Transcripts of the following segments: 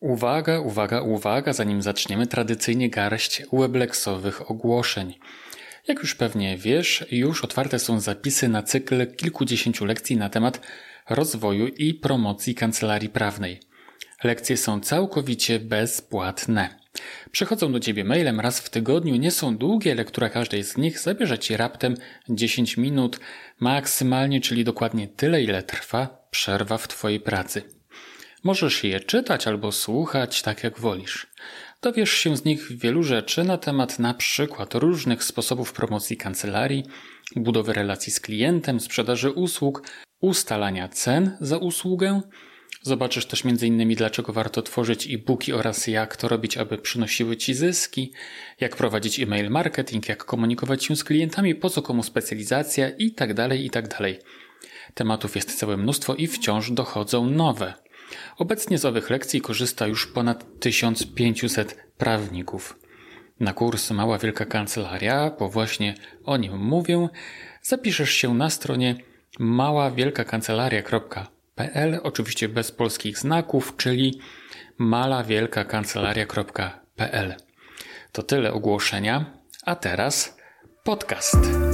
Uwaga, uwaga, uwaga, zanim zaczniemy tradycyjnie garść webleksowych ogłoszeń. Jak już pewnie wiesz, już otwarte są zapisy na cykl kilkudziesięciu lekcji na temat rozwoju i promocji kancelarii prawnej. Lekcje są całkowicie bezpłatne. Przychodzą do Ciebie mailem raz w tygodniu, nie są długie, lektura każdej z nich zabierze Ci raptem 10 minut maksymalnie, czyli dokładnie tyle, ile trwa przerwa w Twojej pracy. Możesz je czytać albo słuchać, tak jak wolisz. Dowiesz się z nich wielu rzeczy na temat na przykład różnych sposobów promocji kancelarii, budowy relacji z klientem, sprzedaży usług, ustalania cen za usługę. Zobaczysz też m.in. dlaczego warto tworzyć e-booki oraz jak to robić, aby przynosiły Ci zyski, jak prowadzić e-mail marketing, jak komunikować się z klientami, po co komu specjalizacja itd., tak itd. Tak Tematów jest całe mnóstwo i wciąż dochodzą nowe. Obecnie z owych lekcji korzysta już ponad 1500 prawników. Na kurs Mała Wielka Kancelaria, bo właśnie o nim mówię, zapiszesz się na stronie maławielkakancelaria.pl, oczywiście bez polskich znaków, czyli malawielkakancelaria.pl. To tyle ogłoszenia, a teraz podcast.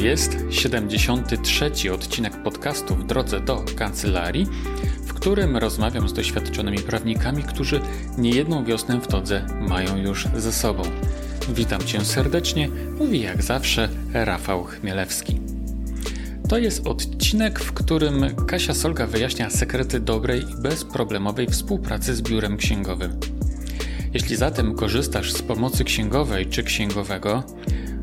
Jest 73. odcinek podcastu w drodze do kancelarii, w którym rozmawiam z doświadczonymi prawnikami, którzy niejedną wiosnę w todze mają już ze sobą. Witam Cię serdecznie, mówi jak zawsze Rafał Chmielewski. To jest odcinek, w którym Kasia Solga wyjaśnia sekrety dobrej i bezproblemowej współpracy z biurem księgowym. Jeśli zatem korzystasz z pomocy księgowej czy księgowego,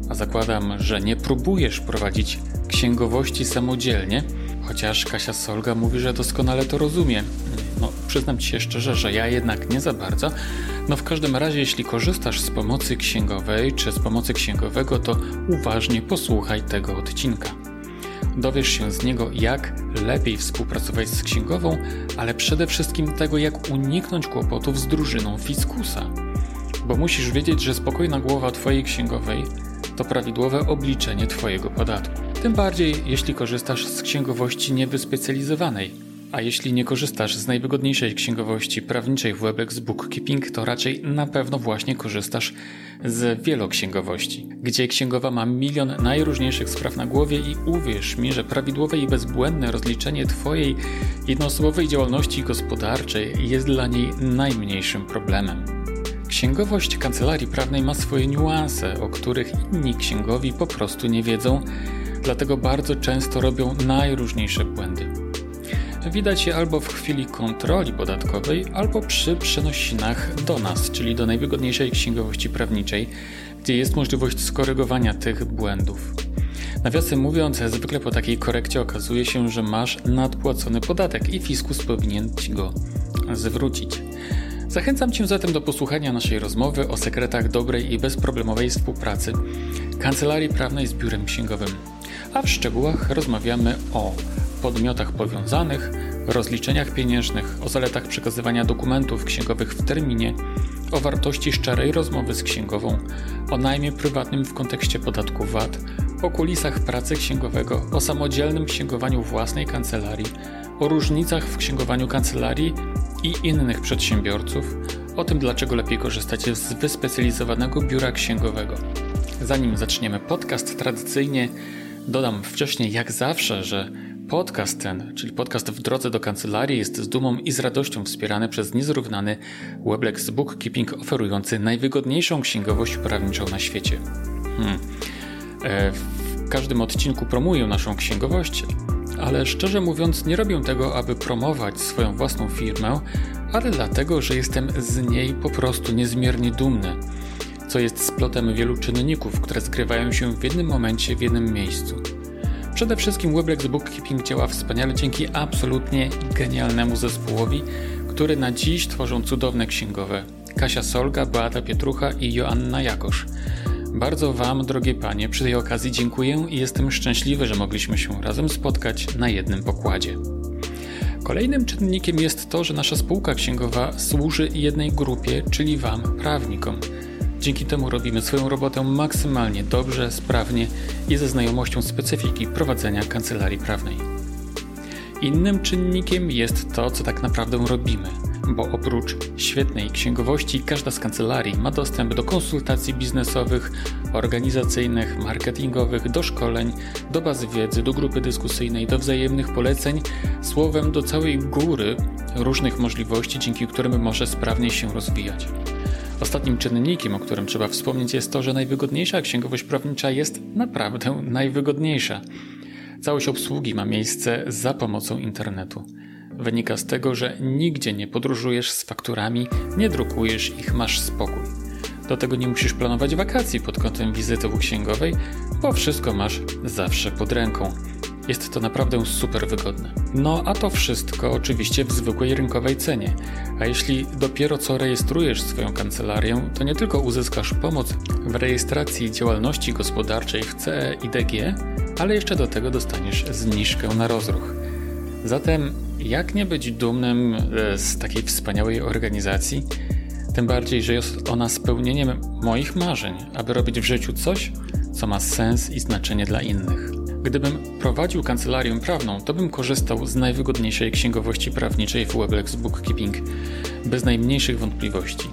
a zakładam, że nie próbujesz prowadzić księgowości samodzielnie, chociaż Kasia Solga mówi, że doskonale to rozumie. No, przyznam ci się szczerze, że ja jednak nie za bardzo. No w każdym razie, jeśli korzystasz z pomocy księgowej czy z pomocy księgowego, to uważnie posłuchaj tego odcinka. Dowiesz się z niego, jak lepiej współpracować z księgową, ale przede wszystkim tego, jak uniknąć kłopotów z drużyną fiskusa. Bo musisz wiedzieć, że spokojna głowa Twojej księgowej to prawidłowe obliczenie Twojego podatku. Tym bardziej, jeśli korzystasz z księgowości niewyspecjalizowanej. A jeśli nie korzystasz z najwygodniejszej księgowości prawniczej w Webex Bookkeeping, to raczej na pewno właśnie korzystasz z wieloksięgowości, gdzie księgowa ma milion najróżniejszych spraw na głowie i uwierz mi, że prawidłowe i bezbłędne rozliczenie Twojej jednoosobowej działalności gospodarczej jest dla niej najmniejszym problemem. Księgowość kancelarii prawnej ma swoje niuanse, o których inni księgowi po prostu nie wiedzą, dlatego bardzo często robią najróżniejsze błędy. Widać je albo w chwili kontroli podatkowej, albo przy przenosinach do nas, czyli do najwygodniejszej księgowości prawniczej, gdzie jest możliwość skorygowania tych błędów. Nawiasem mówiąc, zwykle po takiej korekcie okazuje się, że masz nadpłacony podatek i fiskus powinien ci go zwrócić. Zachęcam Cię zatem do posłuchania naszej rozmowy o sekretach dobrej i bezproblemowej współpracy kancelarii prawnej z biurem księgowym. A w szczegółach rozmawiamy o podmiotach powiązanych, rozliczeniach pieniężnych, o zaletach przekazywania dokumentów księgowych w terminie, o wartości szczerej rozmowy z księgową, o najmie prywatnym w kontekście podatku VAT, o kulisach pracy księgowego, o samodzielnym księgowaniu własnej kancelarii, o różnicach w księgowaniu kancelarii i innych przedsiębiorców, o tym dlaczego lepiej korzystać z wyspecjalizowanego biura księgowego. Zanim zaczniemy podcast, tradycyjnie dodam wcześniej, jak zawsze, że podcast ten, czyli podcast w drodze do kancelarii, jest z dumą i z radością wspierany przez niezrównany Weblex Bookkeeping oferujący najwygodniejszą księgowość prawniczą na świecie. Hmm. E, w każdym odcinku promuję naszą księgowość, ale szczerze mówiąc nie robię tego, aby promować swoją własną firmę, ale dlatego, że jestem z niej po prostu niezmiernie dumny, co jest splotem wielu czynników, które zgrywają się w jednym momencie w jednym miejscu. Przede wszystkim Weblex Bookkeeping działa wspaniale dzięki absolutnie genialnemu zespołowi, który na dziś tworzą cudowne księgowe. Kasia Solga, Beata Pietrucha i Joanna Jakosz. Bardzo Wam, drogie panie, przy tej okazji dziękuję i jestem szczęśliwy, że mogliśmy się razem spotkać na jednym pokładzie. Kolejnym czynnikiem jest to, że nasza spółka księgowa służy jednej grupie, czyli Wam, prawnikom. Dzięki temu robimy swoją robotę maksymalnie dobrze, sprawnie i ze znajomością specyfiki prowadzenia kancelarii prawnej. Innym czynnikiem jest to, co tak naprawdę robimy, bo oprócz świetnej księgowości, każda z kancelarii ma dostęp do konsultacji biznesowych, organizacyjnych, marketingowych, do szkoleń, do bazy wiedzy, do grupy dyskusyjnej, do wzajemnych poleceń, słowem do całej góry różnych możliwości, dzięki którym może sprawniej się rozwijać. Ostatnim czynnikiem, o którym trzeba wspomnieć, jest to, że najwygodniejsza księgowość prawnicza jest naprawdę najwygodniejsza. Całość obsługi ma miejsce za pomocą internetu. Wynika z tego, że nigdzie nie podróżujesz z fakturami, nie drukujesz ich, masz spokój. Do tego nie musisz planować wakacji pod kątem wizyty u księgowej, bo wszystko masz zawsze pod ręką. Jest to naprawdę super wygodne. No a to wszystko oczywiście w zwykłej rynkowej cenie. A jeśli dopiero co rejestrujesz swoją kancelarię, to nie tylko uzyskasz pomoc w rejestracji działalności gospodarczej w CE i DG, ale jeszcze do tego dostaniesz zniżkę na rozruch. Zatem jak nie być dumnym e, z takiej wspaniałej organizacji? Tym bardziej, że jest ona spełnieniem moich marzeń, aby robić w życiu coś, co ma sens i znaczenie dla innych. Gdybym prowadził kancelarię prawną, to bym korzystał z najwygodniejszej księgowości prawniczej w Weblex Bookkeeping, bez najmniejszych wątpliwości.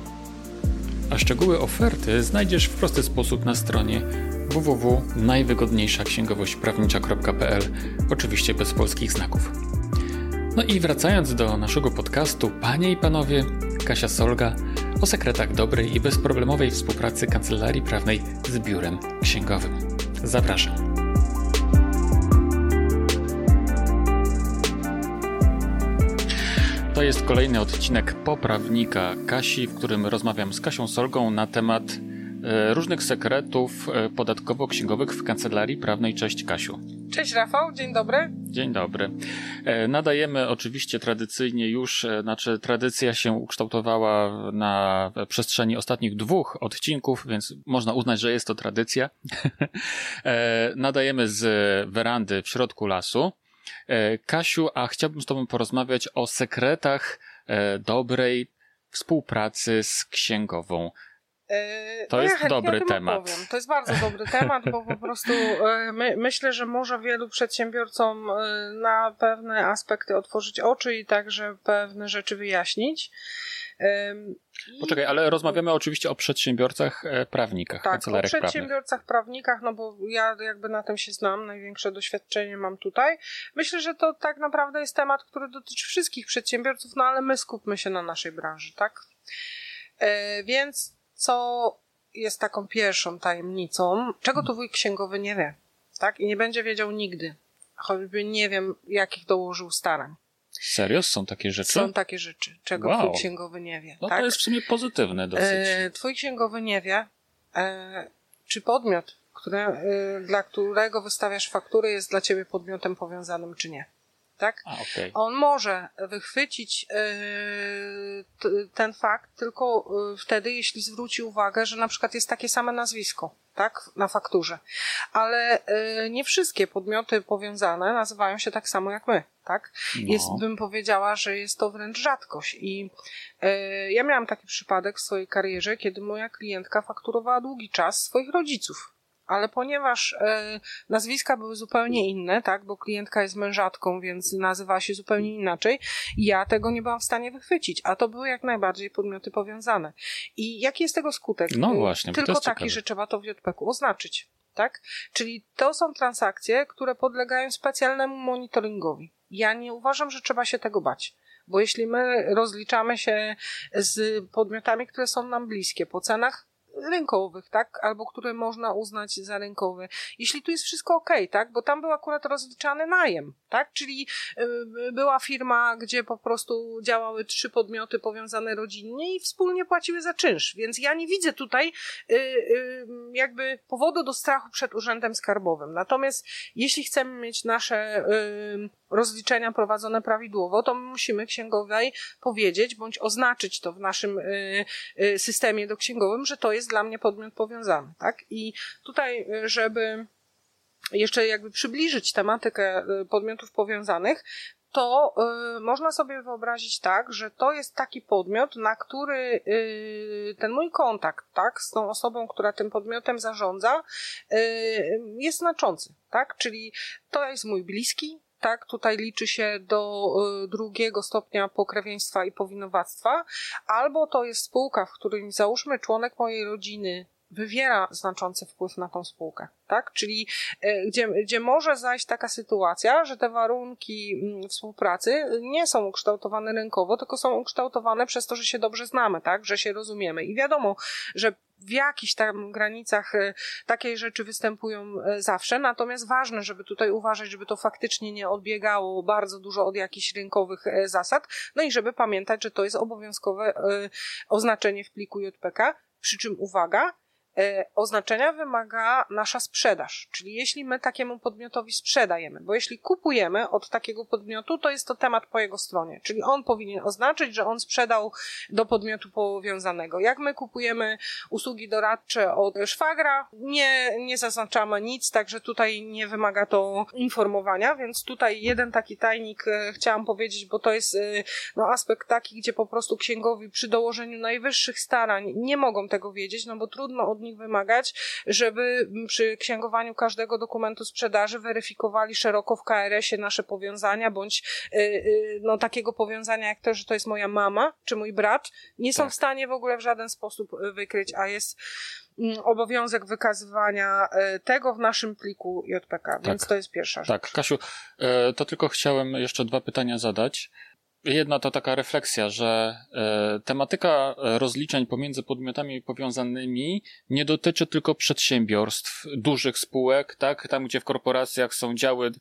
A szczegóły oferty znajdziesz w prosty sposób na stronie www.najwygodniejszaksięgowośćprawnicza.pl, oczywiście bez polskich znaków. No i wracając do naszego podcastu, panie i panowie, Kasia Solga o sekretach dobrej i bezproblemowej współpracy kancelarii prawnej z biurem księgowym. Zapraszam. To jest kolejny odcinek poprawnika Kasi, w którym rozmawiam z Kasią Solgą na temat różnych sekretów e, podatkowo-księgowych w kancelarii prawnej. Cześć Kasiu. Cześć Rafał, dzień dobry. Dzień dobry. E, nadajemy oczywiście tradycyjnie już, znaczy tradycja się ukształtowała na przestrzeni ostatnich dwóch odcinków, więc można uznać, że jest to tradycja. Nadajemy z werandy w środku lasu. E, Kasiu, a chciałbym z Tobą porozmawiać o sekretach e, dobrej współpracy z księgową. E, to no jest ja dobry temat. Opowiem. To jest bardzo dobry temat, bo po prostu my, myślę, że może wielu przedsiębiorcom na pewne aspekty otworzyć oczy i także pewne rzeczy wyjaśnić. Poczekaj, ale rozmawiamy oczywiście o przedsiębiorcach e, prawnikach, tak, o przedsiębiorcach prawnikach, no bo ja jakby na tym się znam, największe doświadczenie mam tutaj. Myślę, że to tak naprawdę jest temat, który dotyczy wszystkich przedsiębiorców, no ale my skupmy się na naszej branży, tak? E, więc co jest taką pierwszą tajemnicą, czego tu wujek księgowy nie wie, tak? I nie będzie wiedział nigdy, choćby nie wiem, jakich dołożył starań. Serio? Są takie rzeczy? Są takie rzeczy, czego wow. twój księgowy nie wie. No tak? to jest w sumie pozytywne dosyć. E, twój księgowy nie wie, e, czy podmiot, które, e, dla którego wystawiasz faktury, jest dla ciebie podmiotem powiązanym, czy nie. Tak? A, okay. On może wychwycić e, ten fakt tylko e, wtedy, jeśli zwróci uwagę, że na przykład jest takie same nazwisko tak, na fakturze. Ale y, nie wszystkie podmioty powiązane nazywają się tak samo jak my, tak? No. Jest, bym powiedziała, że jest to wręcz rzadkość. I ja miałam taki przypadek w swojej karierze, kiedy moja klientka fakturowała długi czas swoich rodziców ale ponieważ e, nazwiska były zupełnie inne, tak, bo klientka jest mężatką, więc nazywa się zupełnie inaczej, ja tego nie byłam w stanie wychwycić, a to były jak najbardziej podmioty powiązane. I jaki jest tego skutek? No właśnie, Tylko taki, ciekawe. że trzeba to w JPK oznaczyć. Tak? Czyli to są transakcje, które podlegają specjalnemu monitoringowi. Ja nie uważam, że trzeba się tego bać. Bo jeśli my rozliczamy się z podmiotami, które są nam bliskie po cenach, rynkowych, tak? Albo które można uznać za rynkowe. Jeśli tu jest wszystko ok, tak? Bo tam był akurat rozliczany najem, tak? Czyli y, była firma, gdzie po prostu działały trzy podmioty powiązane rodzinnie i wspólnie płaciły za czynsz. Więc ja nie widzę tutaj y, y, jakby powodu do strachu przed urzędem skarbowym. Natomiast jeśli chcemy mieć nasze rozliczenia prowadzone prawidłowo, to musimy księgowej powiedzieć bądź oznaczyć to w naszym systemie do księgowym, że to jest dla mnie podmiot powiązany, tak? I tutaj, żeby jeszcze jakby przybliżyć tematykę podmiotów powiązanych, to y, można sobie wyobrazić tak, że to jest taki podmiot, na który y, ten mój kontakt, tak, z tą osobą, która tym podmiotem zarządza, y, jest znaczący, tak? Czyli to jest mój bliski, tak, tutaj liczy się do y, drugiego stopnia pokrewieństwa i powinowactwa, albo to jest spółka, w której załóżmy członek mojej rodziny wywiera znaczący wpływ na tą spółkę, tak? Czyli e, gdzie, gdzie może zajść taka sytuacja, że te warunki mm, współpracy nie są ukształtowane rynkowo, tylko są ukształtowane przez to, że się dobrze znamy, tak? Że się rozumiemy. I wiadomo, że w jakichś tam granicach e, takie rzeczy występują e, zawsze, natomiast ważne, żeby tutaj uważać, żeby to faktycznie nie odbiegało bardzo dużo od jakichś rynkowych zasad, no i żeby pamiętać, że to jest obowiązkowe oznaczenie w pliku JPK, przy czym uwaga, oznaczenia wymaga nasza sprzedaż. Czyli jeśli my takiemu podmiotowi sprzedajemy, bo jeśli kupujemy od takiego podmiotu, to jest to temat po jego stronie. Czyli on powinien oznaczyć, że on sprzedał do podmiotu powiązanego. Jak my kupujemy usługi doradcze od szwagra, nie, nie zaznaczamy nic, także tutaj nie wymaga to informowania, więc tutaj jeden taki tajnik e, chciałam powiedzieć, bo to jest e, no, aspekt taki, gdzie po prostu księgowi przy dołożeniu najwyższych starań nie mogą tego wiedzieć, no bo trudno od nich wymagać, żeby przy księgowaniu każdego dokumentu sprzedaży weryfikowali szeroko w KRS-ie nasze powiązania, bądź y, y, no, takiego powiązania jak to, że to jest moja mama czy mój brat, nie są tak. w stanie w ogóle w żaden sposób y, wykryć, a jest mm, obowiązek wykazywania tego w naszym pliku JPK, więc tak. to jest pierwsza rzecz. Tak, Kasiu, to tylko chciałem jeszcze dwa pytania zadać. Jedna to taka refleksja, że e, tematyka rozliczeń pomiędzy podmiotami powiązanymi nie dotyczy tylko przedsiębiorstw, dużych spółek, tak? Tam, gdzie w korporacjach są działy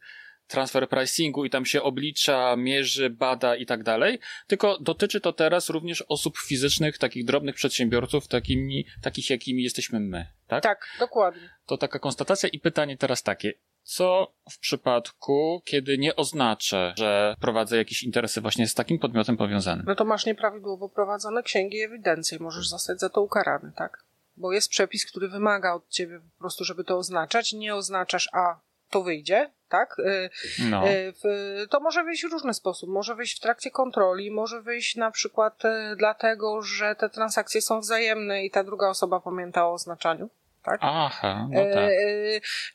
transfer pricingu i tam się oblicza, mierzy, bada i tak dalej, tylko dotyczy to teraz również osób fizycznych, takich drobnych przedsiębiorców, takimi, takich jakimi jesteśmy my, tak? Tak, dokładnie. To taka konstatacja i pytanie teraz takie. Co w przypadku, kiedy nie oznaczę, że prowadzę jakieś interesy właśnie z takim podmiotem powiązanym? No to masz nieprawidłowo prowadzone księgi i ewidencje możesz zostać za to ukarany, tak? Bo jest przepis, który wymaga od ciebie po prostu, żeby to oznaczać. Nie oznaczasz, a to wyjdzie, tak? Y, no. Y, to może wyjść w różny sposób. Może wyjść w trakcie kontroli, może wyjść na przykład y, dlatego, że te transakcje są wzajemne i ta druga osoba pamięta o oznaczaniu tak? Aha, no tak. E,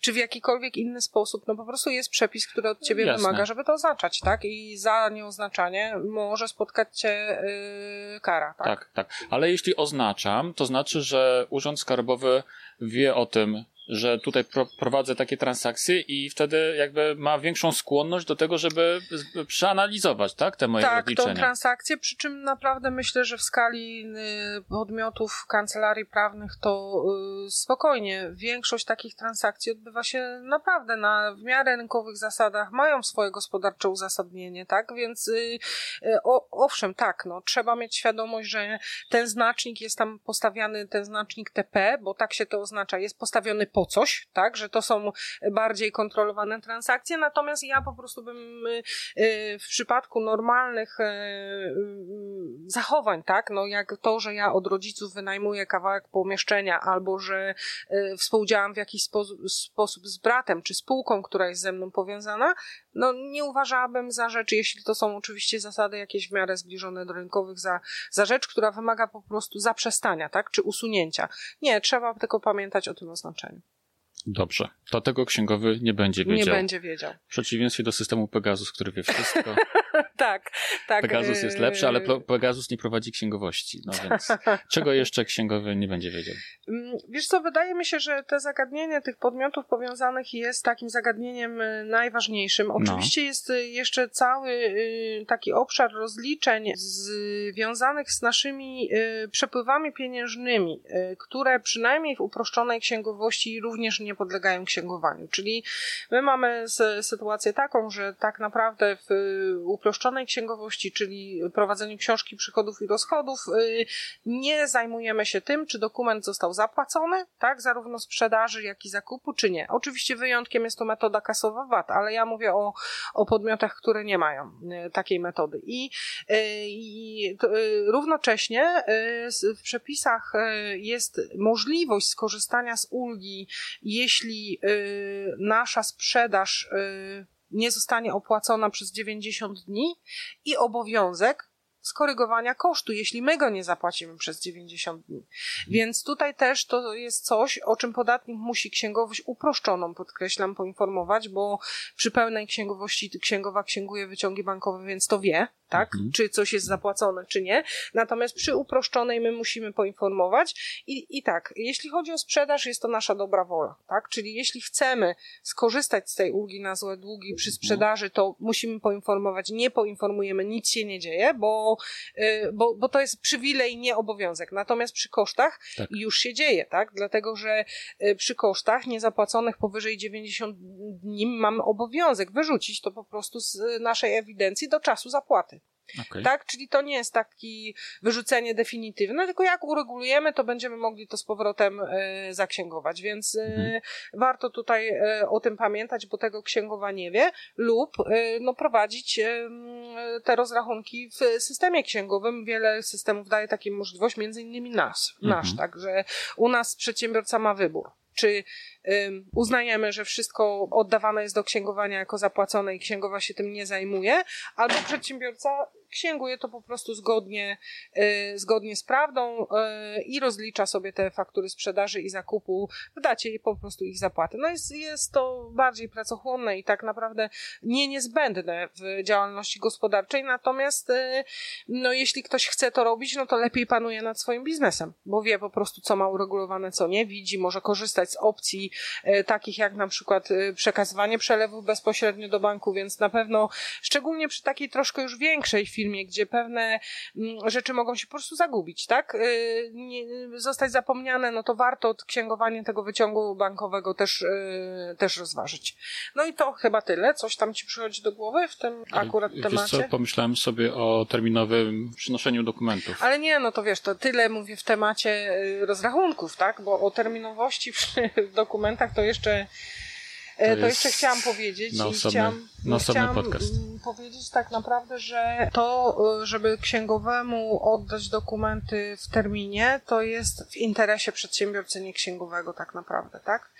czy w jakikolwiek inny sposób, no po prostu jest przepis, który od ciebie Jasne. wymaga, żeby to oznaczać, tak? I za nieoznaczanie może spotkać cię e, kara, tak? Tak, tak. Ale jeśli oznaczam, to znaczy, że Urząd Skarbowy wie o tym, że tutaj pro, prowadzę takie transakcje i wtedy jakby ma większą skłonność do tego, żeby przeanalizować, tak, te moje tak, rozliczenia. Tak, tą transakcję, przy czym naprawdę myślę, że w skali y, podmiotów kancelarii prawnych to y, spokojnie. Większość takich transakcji odbywa się naprawdę na w miarę rynkowych zasadach, mają swoje gospodarcze uzasadnienie, tak, więc y, o, owszem, tak, no, trzeba mieć świadomość, że ten znacznik jest tam postawiany, ten znacznik TP, bo tak się to oznacza, jest postawiony po coś, tak, że to są bardziej kontrolowane transakcje, natomiast ja po prostu bym y, y, w przypadku normalnych y, zachowań, tak, no jak to, że ja od rodziców wynajmuję kawałek pomieszczenia albo że współdziałam w jakiś sposób, sposób z bratem czy spółką, która jest ze mną powiązana, no nie uważałabym za rzecz, jeśli to są oczywiście zasady jakieś w miarę zbliżone do rynkowych, za, za rzecz, która wymaga po prostu zaprzestania, tak, czy usunięcia. Nie, trzeba tylko pamiętać o tym oznaczeniu. Dobrze. To tego księgowy nie będzie wiedział. Nie będzie wiedział. W przeciwieństwie do systemu Pegasus, który wie wszystko. tak, tak. Pegasus jest lepszy, ale Pegasus nie prowadzi księgowości. No więc czego jeszcze księgowy nie będzie wiedział? Mm, wiesz co, wydaje mi się, że te zagadnienie tych podmiotów powiązanych jest takim zagadnieniem y, najważniejszym. No. Oczywiście no. jest y, jeszcze cały y, taki obszar rozliczeń związanych z naszymi przepływami pieniężnymi, które przynajmniej w uproszczonej księgowości również nie podlegają księgowaniu. Czyli my mamy sytuację taką, że tak naprawdę w uproszczonej księgowości, czyli prowadzeniu książki przychodów i rozchodów, y, nie zajmujemy się tym, czy dokument został zapłacony, tak, zarówno sprzedaży, jak i zakupu, czy nie. Oczywiście wyjątkiem jest to metoda kasowa VAT, ale ja mówię o, o podmiotach, które nie mają y, takiej metody. I, y, i równocześnie w przepisach jest możliwość skorzystania z ulgi, jeśli nasza sprzedaż nie zostanie opłacona przez 90 dni i obowiązek skorygowania kosztu, jeśli my go nie zapłacimy przez 90 dni. Więc tutaj też to jest coś, o czym podatnik musi księgowość uproszczoną, podkreślam, poinformować, bo przy pełnej księgowości księgowa księguje wyciągi bankowe, więc to wie, tak? Mhm. Czy coś jest zapłacone, czy nie. Natomiast przy uproszczonej my musimy poinformować i, i tak, jeśli chodzi o sprzedaż, jest to nasza dobra wola, tak? Czyli jeśli chcemy skorzystać z tej ulgi na złe długi przy mhm. sprzedaży, to musimy poinformować, nie poinformujemy, nic się nie dzieje, bo, y, bo, bo to jest przywilej, nie obowiązek. Natomiast przy kosztach tak. już się dzieje, tak? Dlatego, że y, przy kosztach niezapłaconych powyżej 90 dni mamy obowiązek wyrzucić to po prostu z naszej ewidencji do czasu zapłaty. Okay. Tak, czyli to nie jest taki wyrzucenie definitywne, tylko jak uregulujemy, to będziemy mogli to z powrotem e, zaksięgować, więc e, mhm. warto tutaj e, o tym pamiętać, bo tego księgowa nie wie, lub no, prowadzić te rozrachunki w systemie księgowym. Wiele systemów daje taką możliwość, między innymi nas, mhm. nasz, także u nas przedsiębiorca ma wybór czy uznajemy, że wszystko oddawane jest do księgowania jako zapłacone i księgowa się tym nie zajmuje, albo przedsiębiorca księguje to po prostu zgodnie, e, zgodnie z prawdą e, i rozlicza sobie te faktury sprzedaży i zakupu w dacie i po prostu ich zapłaty. No jest, jest to bardziej pracochłonne i tak naprawdę nie niezbędne w działalności gospodarczej, natomiast e, no jeśli ktoś chce to robić, no to lepiej panuje nad swoim biznesem, bo wie po prostu co ma uregulowane, co nie, widzi, może korzystać z opcji takich jak na przykład przekazywanie przelewów bezpośrednio do banku, więc na pewno szczególnie przy takiej troszkę już większej filmie, gdzie pewne mm, rzeczy mogą się po prostu zagubić, tak? Y, nie, zostać zapomniane, no to warto odksięgowanie tego wyciągu bankowego też, y, też rozważyć. No i to chyba tyle. Coś tam ci przychodzi do głowy w tym akurat wiesz temacie? co, pomyślałem sobie o terminowym przynoszeniu dokumentów. Ale nie, no to wiesz, to tyle mówię w temacie y, rozrachunków, tak? Bo o terminowości przy dokumentach to jeszcze to, to jeszcze chciałam powiedzieć na osobny, chciałam, na osobny chciałam podcast. Mm, powiedzieć tak naprawdę, że to, e, żeby księgowemu oddać dokumenty w terminie, to jest w interesie przedsiębiorcy nie księgowego tak naprawdę, tak?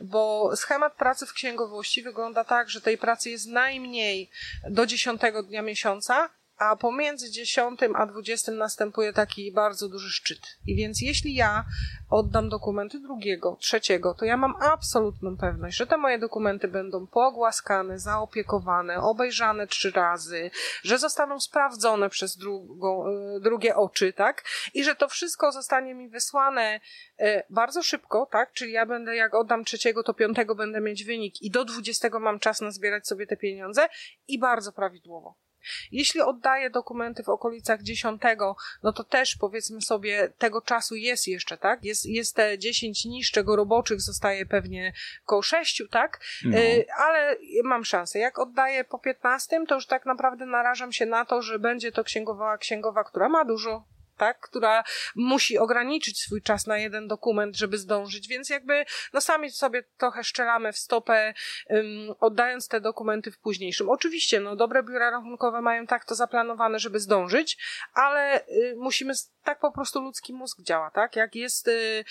Bo schemat pracy w księgowości wygląda tak, że tej pracy jest najmniej do dziesiątego dnia miesiąca, a pomiędzy 10 a 20 następuje taki bardzo duży szczyt. I więc jeśli ja oddam dokumenty drugiego, trzeciego, to ja mam absolutną pewność, że te moje dokumenty będą pogłaskane, zaopiekowane, obejrzane trzy razy, że zostaną sprawdzone przez drugą, e, drugie oczy, tak? I że to wszystko zostanie mi wysłane e, bardzo szybko, tak? Czyli ja będę, jak oddam trzeciego, to piątego będę mieć wynik i do dwudziestego mam czas na zbierać sobie te pieniądze i bardzo prawidłowo. Jeśli oddaję dokumenty w okolicach dziesiątego, no to też powiedzmy sobie, tego czasu jest jeszcze, tak? Jest, jest te 10 dni, z czego roboczych zostaje pewnie około 6, tak? No. Y, ale mam szansę. Jak oddaję po 15, to już tak naprawdę narażam się na to, że będzie to księgowa, księgowa, która ma dużo tak, która musi ograniczyć swój czas na jeden dokument, żeby zdążyć, więc jakby no sami sobie trochę szczelamy w stopę, um, oddając te dokumenty w późniejszym. Oczywiście, no dobre biura rachunkowe mają tak to zaplanowane, żeby zdążyć, ale y, musimy, tak po prostu ludzki mózg działa, tak, jak jest y,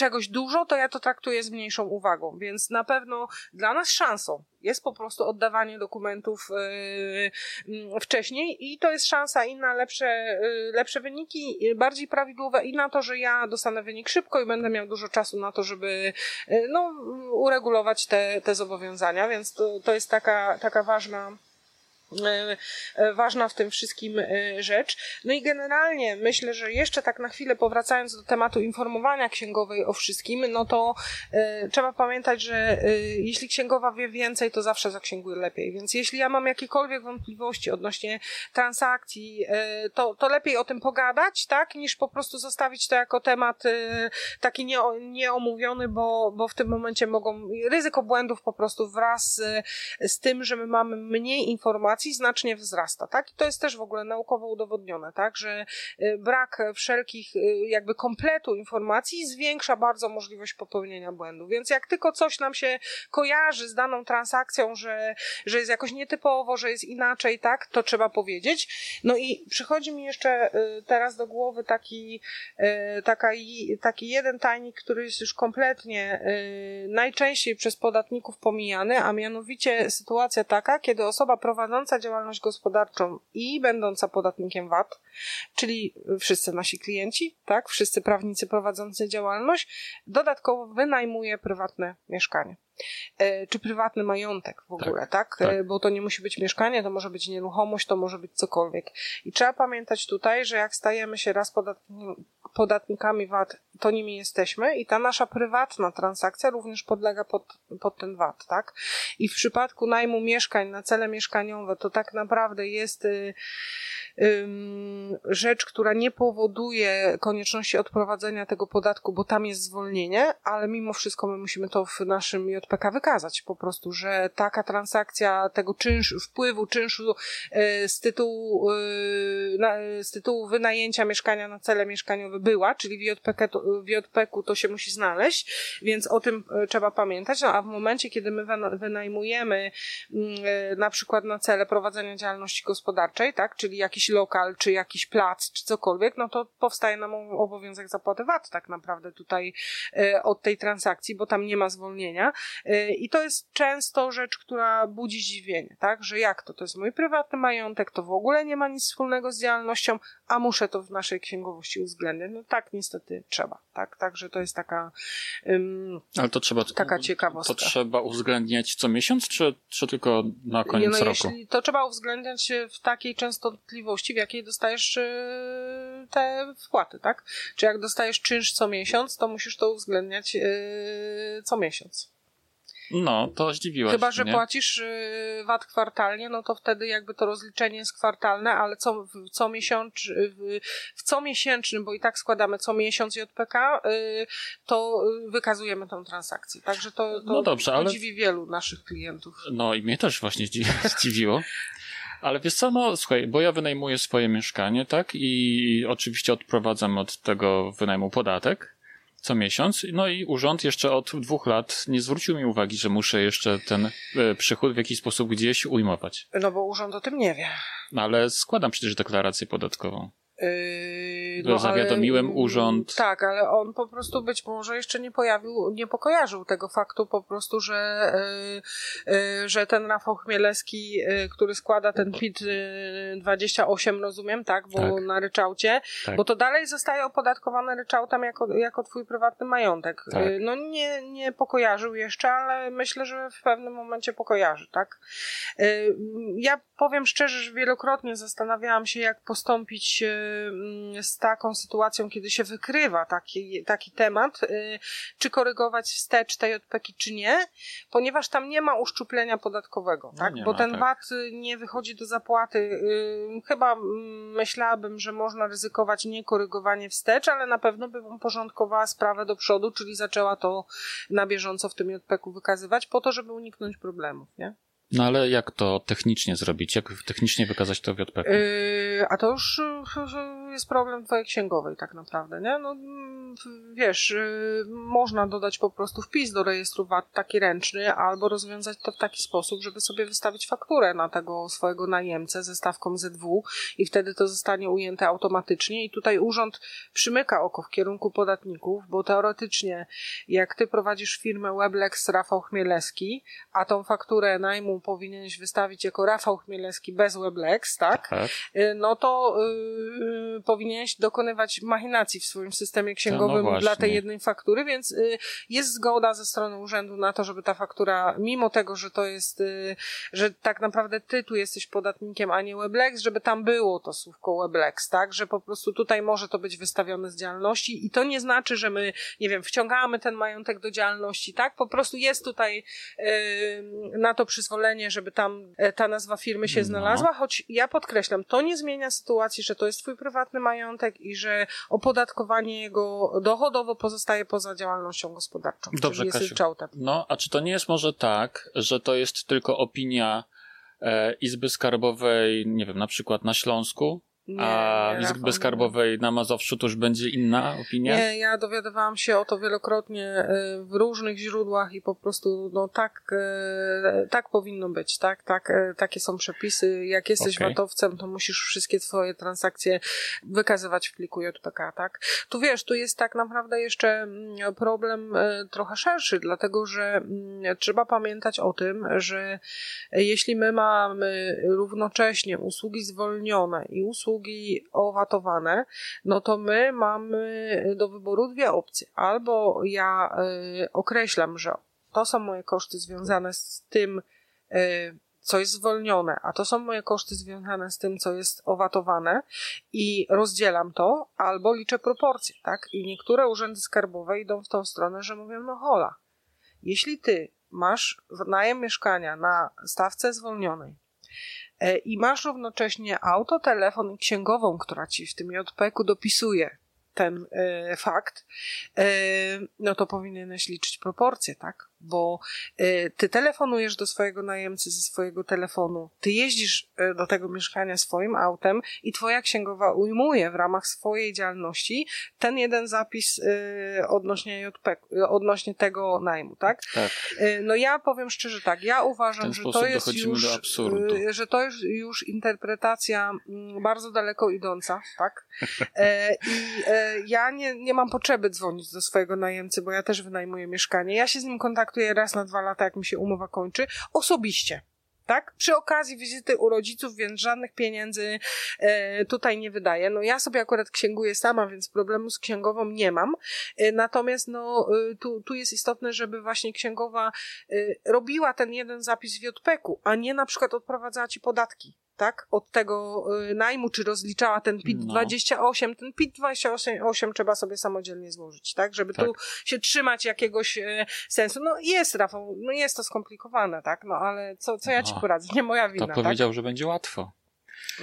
czegoś dużo, to ja to traktuję z mniejszą uwagą, więc na pewno dla nas szansą jest po prostu oddawanie dokumentów yy, wcześniej i to jest szansa i na lepsze, yy, lepsze wyniki, bardziej prawidłowe i na to, że ja dostanę wynik szybko i będę miał dużo czasu na to, żeby yy, no, uregulować te, te zobowiązania, więc to, to jest taka, taka ważna ważna w tym wszystkim e, rzecz. No i generalnie myślę, że jeszcze tak na chwilę powracając do tematu informowania księgowej o wszystkim, no to trzeba pamiętać, że jeśli księgowa wie więcej, to zawsze zaksięguje lepiej. Więc jeśli ja mam jakiekolwiek wątpliwości odnośnie transakcji, to, to lepiej o tym pogadać, tak, niż po prostu zostawić to jako temat taki nie, nieomówiony, bo, bo w tym momencie mogą ryzyko błędów po prostu wraz z, z tym, że my mamy mniej informacji, informacji znacznie wzrasta, tak? I to jest też w ogóle naukowo udowodnione, tak? Że y, brak wszelkich y, jakby kompletu informacji zwiększa bardzo możliwość popełnienia błędu. Więc jak tylko coś nam się kojarzy z daną transakcją, że, że jest jakoś nietypowo, że jest inaczej, tak? To trzeba powiedzieć. No i przychodzi mi jeszcze teraz do głowy taki, taka, taki jeden tajnik, który jest już kompletnie najczęściej przez podatników pomijany, a mianowicie sytuacja taka, kiedy osoba prowadząca działalność gospodarczą i będąca podatnikiem VAT, czyli wszyscy nasi klienci, tak, wszyscy prawnicy prowadzący działalność, dodatkowo wynajmuje prywatne mieszkanie. E, czy prywatny majątek w ogóle, tak, tak? tak? Bo to nie musi być mieszkanie, to może być nieruchomość, to może być cokolwiek. I trzeba pamiętać tutaj, że jak stajemy się raz podatnikami VAT, to nimi jesteśmy i ta nasza prywatna transakcja również podlega pod, pod ten VAT, tak? I w przypadku najmu mieszkań na cele mieszkaniowe to tak naprawdę jest y, y, rzecz, która nie powoduje konieczności odprowadzenia tego podatku, bo tam jest zwolnienie, ale mimo wszystko my musimy to w naszym JPK wykazać po prostu, że taka transakcja tego czynszu, wpływu czynszu y, z tytułu, y, na, z tytułu wynajęcia mieszkania na cele mieszkaniowe była, czyli w JPK to, w JPK to się musi znaleźć, więc o tym e, trzeba pamiętać. No a w momencie, kiedy my wynajmujemy mm, e, na przykład na cele prowadzenia działalności gospodarczej, tak, czyli jakiś lokal, czy jakiś plac, czy cokolwiek, no to powstaje nam obowiązek zapłaty VAT tak naprawdę tutaj e, od tej transakcji, bo tam nie ma zwolnienia. I to jest często rzecz, która budzi zdziwienie, tak, że jak to, to jest mój prywatny majątek, to w ogóle nie ma nic wspólnego z działalnością, a muszę to w naszej księgowości uwzględniać. No tak, niestety trzeba tak? Także to jest taka, um, Ale to trzeba, taka ciekawostka. To trzeba uwzględniać co miesiąc, czy, czy tylko na koniec no, roku? Jeśli to trzeba uwzględniać w takiej częstotliwości, w jakiej dostajesz y, te wpłaty, tak? Czy jak dostajesz czynsz co miesiąc, to musisz to uwzględniać y, co miesiąc. No, to zdziwiłaś Chyba, że nie? płacisz y, VAT kwartalnie, no to wtedy jakby to rozliczenie jest kwartalne, ale co, co miesiąc, w co miesięcznym, bo i tak składamy co miesiąc JPK, y, to wykazujemy tą transakcję. Także to, to, no dobrze, to ale... dziwi wielu naszych klientów. No i mnie też właśnie zdziwiło. Ale wiesz co, no słuchaj, bo ja wynajmuję swoje mieszkanie, tak? I oczywiście odprowadzam od tego wynajmu podatek co miesiąc. No i urząd jeszcze od dwóch lat nie zwrócił mi uwagi, że muszę jeszcze ten e, przychód w jakiś sposób gdzieś ujmować. No bo urząd o tym nie wie. No ale składam przecież deklarację podatkową. Yy, no, zawiadomiłem ale, urząd. Tak, ale on po prostu być może jeszcze nie pojawił, nie pokojarzył tego faktu po prostu, że, yy, yy, że ten Rafał Chmielewski, yy, który składa ten PIT 28, rozumiem, tak, bo tak. na ryczałcie, tak. bo to dalej zostaje opodatkowane ryczałtem jako, jako twój prywatny majątek. Tak. Yy, no nie, nie pokojarzył jeszcze, ale myślę, że w pewnym momencie pokojarzy, tak. Yy, ja powiem szczerze, że wielokrotnie zastanawiałam się, jak postąpić Mm, z taką sytuacją, kiedy się wykrywa taki, taki temat, y, czy korygować wstecz tej odpeki, czy nie, ponieważ tam nie ma uszczuplenia podatkowego, no tak? Bo ma, ten tak. VAT nie wychodzi do zapłaty. Y, chyba mm, myślałabym, że można ryzykować nie korygowanie wstecz, ale na pewno bym porządkowała sprawę do przodu, czyli zaczęła to na bieżąco w tym JPK wykazywać, po to, żeby uniknąć problemów, nie? No ale jak to technicznie zrobić? Jak technicznie wykazać to w JPK? Yy, a to już jest problem twojej księgowej tak naprawdę, nie? No wiesz, yy, można dodać po prostu wpis do rejestru VAT taki ręczny, albo rozwiązać to w taki sposób, żeby sobie wystawić fakturę na tego swojego najemcę ze stawką ZW i wtedy to zostanie ujęte automatycznie i tutaj urząd przymyka oko w kierunku podatników, bo teoretycznie jak ty prowadzisz firmę Weblex Rafał Chmielewski, a tą fakturę najmu powinieneś wystawić jako Rafał Chmielewski bez Weblex, tak? tak. Y, no to yy, powinieneś dokonywać machinacji w swoim systemie księgowym no dla tej jednej faktury, więc yy, jest zgoda ze strony urzędu na to, żeby ta faktura, mimo tego, że to jest, yy, że tak naprawdę ty tu jesteś podatnikiem, a nie Weblex, żeby tam było to słówko Weblex, tak? Że po prostu tutaj może to być wystawione z działalności i to nie znaczy, że my, nie wiem, wciągamy ten majątek do działalności, tak? Po prostu jest tutaj na to przyzwolenie żeby tam e, ta nazwa firmy się no. znalazła, choć ja podkreślam, to nie zmienia sytuacji, że to jest twój prywatny majątek i że opodatkowanie jego dochodowo pozostaje poza działalnością gospodarczą. Dobrze, Kasiu. No, a czy to nie jest może tak, że to jest tylko opinia e, Izby Skarbowej, nie wiem, na przykład na Śląsku, nie, A nie, Izby Skarbowej na Mazowszu to już będzie inna opinia? Nie, ja dowiadywałam się o to wielokrotnie e, w różnych źródłach i po prostu no tak, e, tak powinno być, tak, tak, e, takie są przepisy. Jak jesteś okay. watowcem, to musisz wszystkie twoje transakcje wykazywać w pliku JPK, tak? Tu wiesz, tu jest tak naprawdę jeszcze mm, problem trochę szerszy, dlatego że mm, trzeba pamiętać o tym, że jeśli my mamy równocześnie usługi zwolnione i usługi usługi owatowane, no to my mamy do wyboru dwie opcje. Albo ja y, określam, że to są moje koszty związane z tym, y, co jest zwolnione, a to są moje koszty związane z tym, co jest owatowane i rozdzielam to, albo liczę proporcje, tak? I niektóre urzędy skarbowe idą w tą stronę, że mówią, no hola, jeśli ty masz najem mieszkania na stawce zwolnionej, i masz równocześnie auto, telefon i księgową, która ci w tym JPK-u dopisuje ten e, fakt, e, no to powinieneś liczyć proporcje, tak? Bo y, ty telefonujesz do swojego najemcy ze swojego telefonu, ty jeździsz y, do tego mieszkania swoim autem i twoja księgowa ujmuje w ramach swojej działalności ten jeden zapis y, odnośnie JP, odnośnie tego najmu, tak? tak. No ja powiem szczerze tak, ja uważam, że to jest już, że to jest już interpretacja mm, bardzo daleko idąca, tak? E, I e, ja nie, nie mam potrzeby dzwonić do swojego najemcy, bo ja też wynajmuję mieszkanie. Ja się z nim kontaktuję kontaktuję raz na dwa lata, jak mi się umowa kończy, osobiście tak? Przy okazji wizyty u rodziców, więc żadnych pieniędzy e, tutaj nie wydaję. No ja sobie akurat księguję sama, więc problemu z księgową nie mam. E, natomiast no e, tu, tu jest istotne, żeby właśnie księgowa e, robiła ten jeden zapis w JPK-u, a nie na przykład odprowadzała ci podatki tak, od tego y, najmu, czy rozliczała ten PIT no. 28, ten PIT 28 trzeba sobie samodzielnie złożyć, tak, żeby tak. tu się trzymać jakiegoś y, sensu. No jest, Rafał, no jest to skomplikowane, tak, no ale co, co ja ci poradzę, nie moja wina, To powiedział, tak? że będzie łatwo.